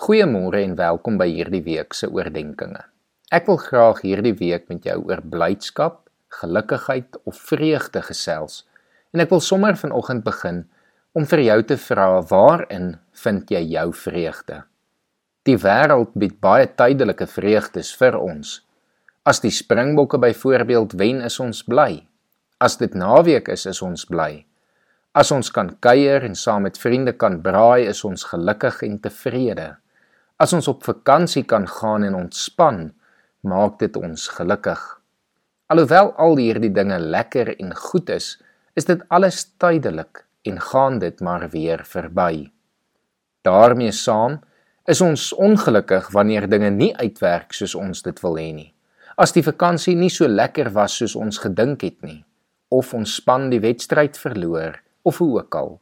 Goeiemôre en welkom by hierdie week se oordeenkings. Ek wil graag hierdie week met jou oor blydskap, gelukkigheid of vreugde gesels. En ek wil sommer vanoggend begin om vir jou te vra waarin vind jy jou vreugde? Die wêreld bied baie tydelike vreugdes vir ons. As die Springbokke byvoorbeeld wen, is ons bly. As dit naweek is, is ons bly. As ons kan kuier en saam met vriende kan braai, is ons gelukkig en tevrede. As ons op vakansie kan gaan en ontspan, maak dit ons gelukkig. Alhoewel al hierdie dinge lekker en goed is, is dit alles tydelik en gaan dit maar weer verby. daarmee saam is ons ongelukkig wanneer dinge nie uitwerk soos ons dit wil hê nie. As die vakansie nie so lekker was soos ons gedink het nie, of ons span die wedstryd verloor, of hoe ook al.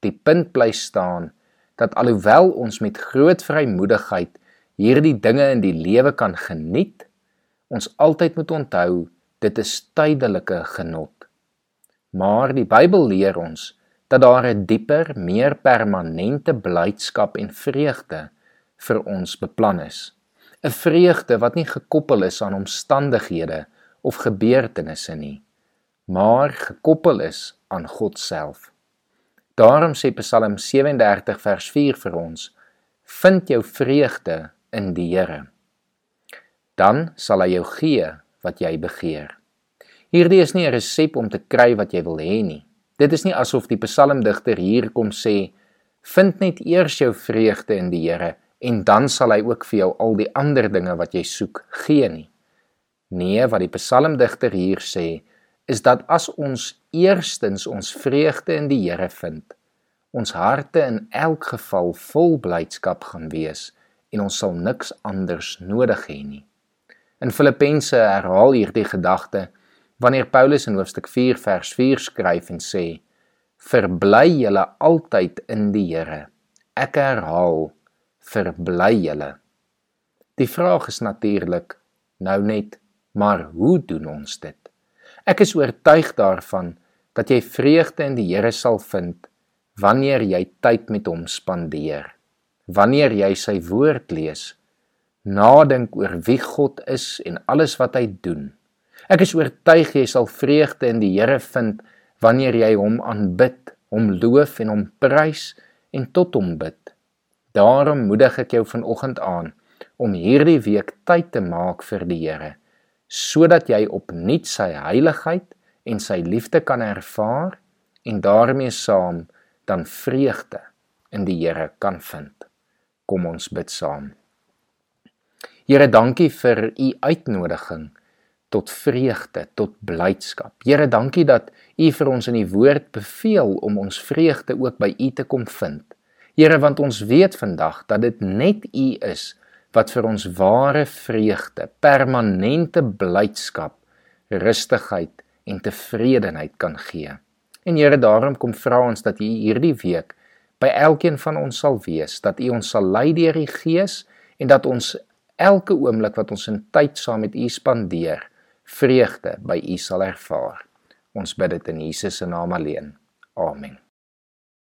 Die punt bly staan dat alhoewel ons met groot vrymoedigheid hierdie dinge in die lewe kan geniet, ons altyd moet onthou dit is tydelike genot. Maar die Bybel leer ons dat daar 'n dieper, meer permanente blydskap en vreugde vir ons beplan is. 'n Vreugde wat nie gekoppel is aan omstandighede of gebeurtenisse nie, maar gekoppel is aan God self. Daarom sê Psalm 37 vers 4 vir ons: Vind jou vreugde in die Here. Dan sal hy jou gee wat jy begeer. Hierdie is nie 'n resep om te kry wat jy wil hê nie. Dit is nie asof die psalmdigter hier kom sê: Vind net eers jou vreugde in die Here en dan sal hy ook vir jou al die ander dinge wat jy soek gee nie. Nee, wat die psalmdigter hier sê, is dat as ons eerstens ons vreugde in die Here vind, ons harte in elk geval vol blydskap gaan wees en ons sal niks anders nodig hê nie. In Filippense herhaal hierdie gedagte wanneer Paulus in hoofstuk 4 vers 4 skryf en sê: Verbly julle altyd in die Here. Ek herhaal, verbly julle. Die vraag is natuurlik nou net, maar hoe doen ons dit? Ek is oortuig daarvan dat jy vreugde in die Here sal vind wanneer jy tyd met hom spandeer. Wanneer jy sy woord lees, nadink oor wie God is en alles wat hy doen. Ek is oortuig jy sal vreugde in die Here vind wanneer jy hom aanbid, hom loof en hom prys en tot hom bid. Daarom moedig ek jou vanoggend aan om hierdie week tyd te maak vir die Here sodat jy opnuut sy heiligheid en sy liefde kan ervaar en daarmee saam dan vreugde in die Here kan vind. Kom ons bid saam. Here, dankie vir u uitnodiging tot vreugde, tot blydskap. Here, dankie dat u vir ons in die woord beveel om ons vreugde ook by u te kom vind. Here, want ons weet vandag dat dit net u is wat vir ons ware vreugde, permanente blydskap, rustigheid en tevredenheid kan gee. En Here, daarom kom vra ons dat U hierdie week by elkeen van ons sal wees, dat U ons sal lei deur die Gees en dat ons elke oomblik wat ons in tyd saam met U spandeer, vreugde by U sal ervaar. Ons bid dit in Jesus se naam alleen. Amen.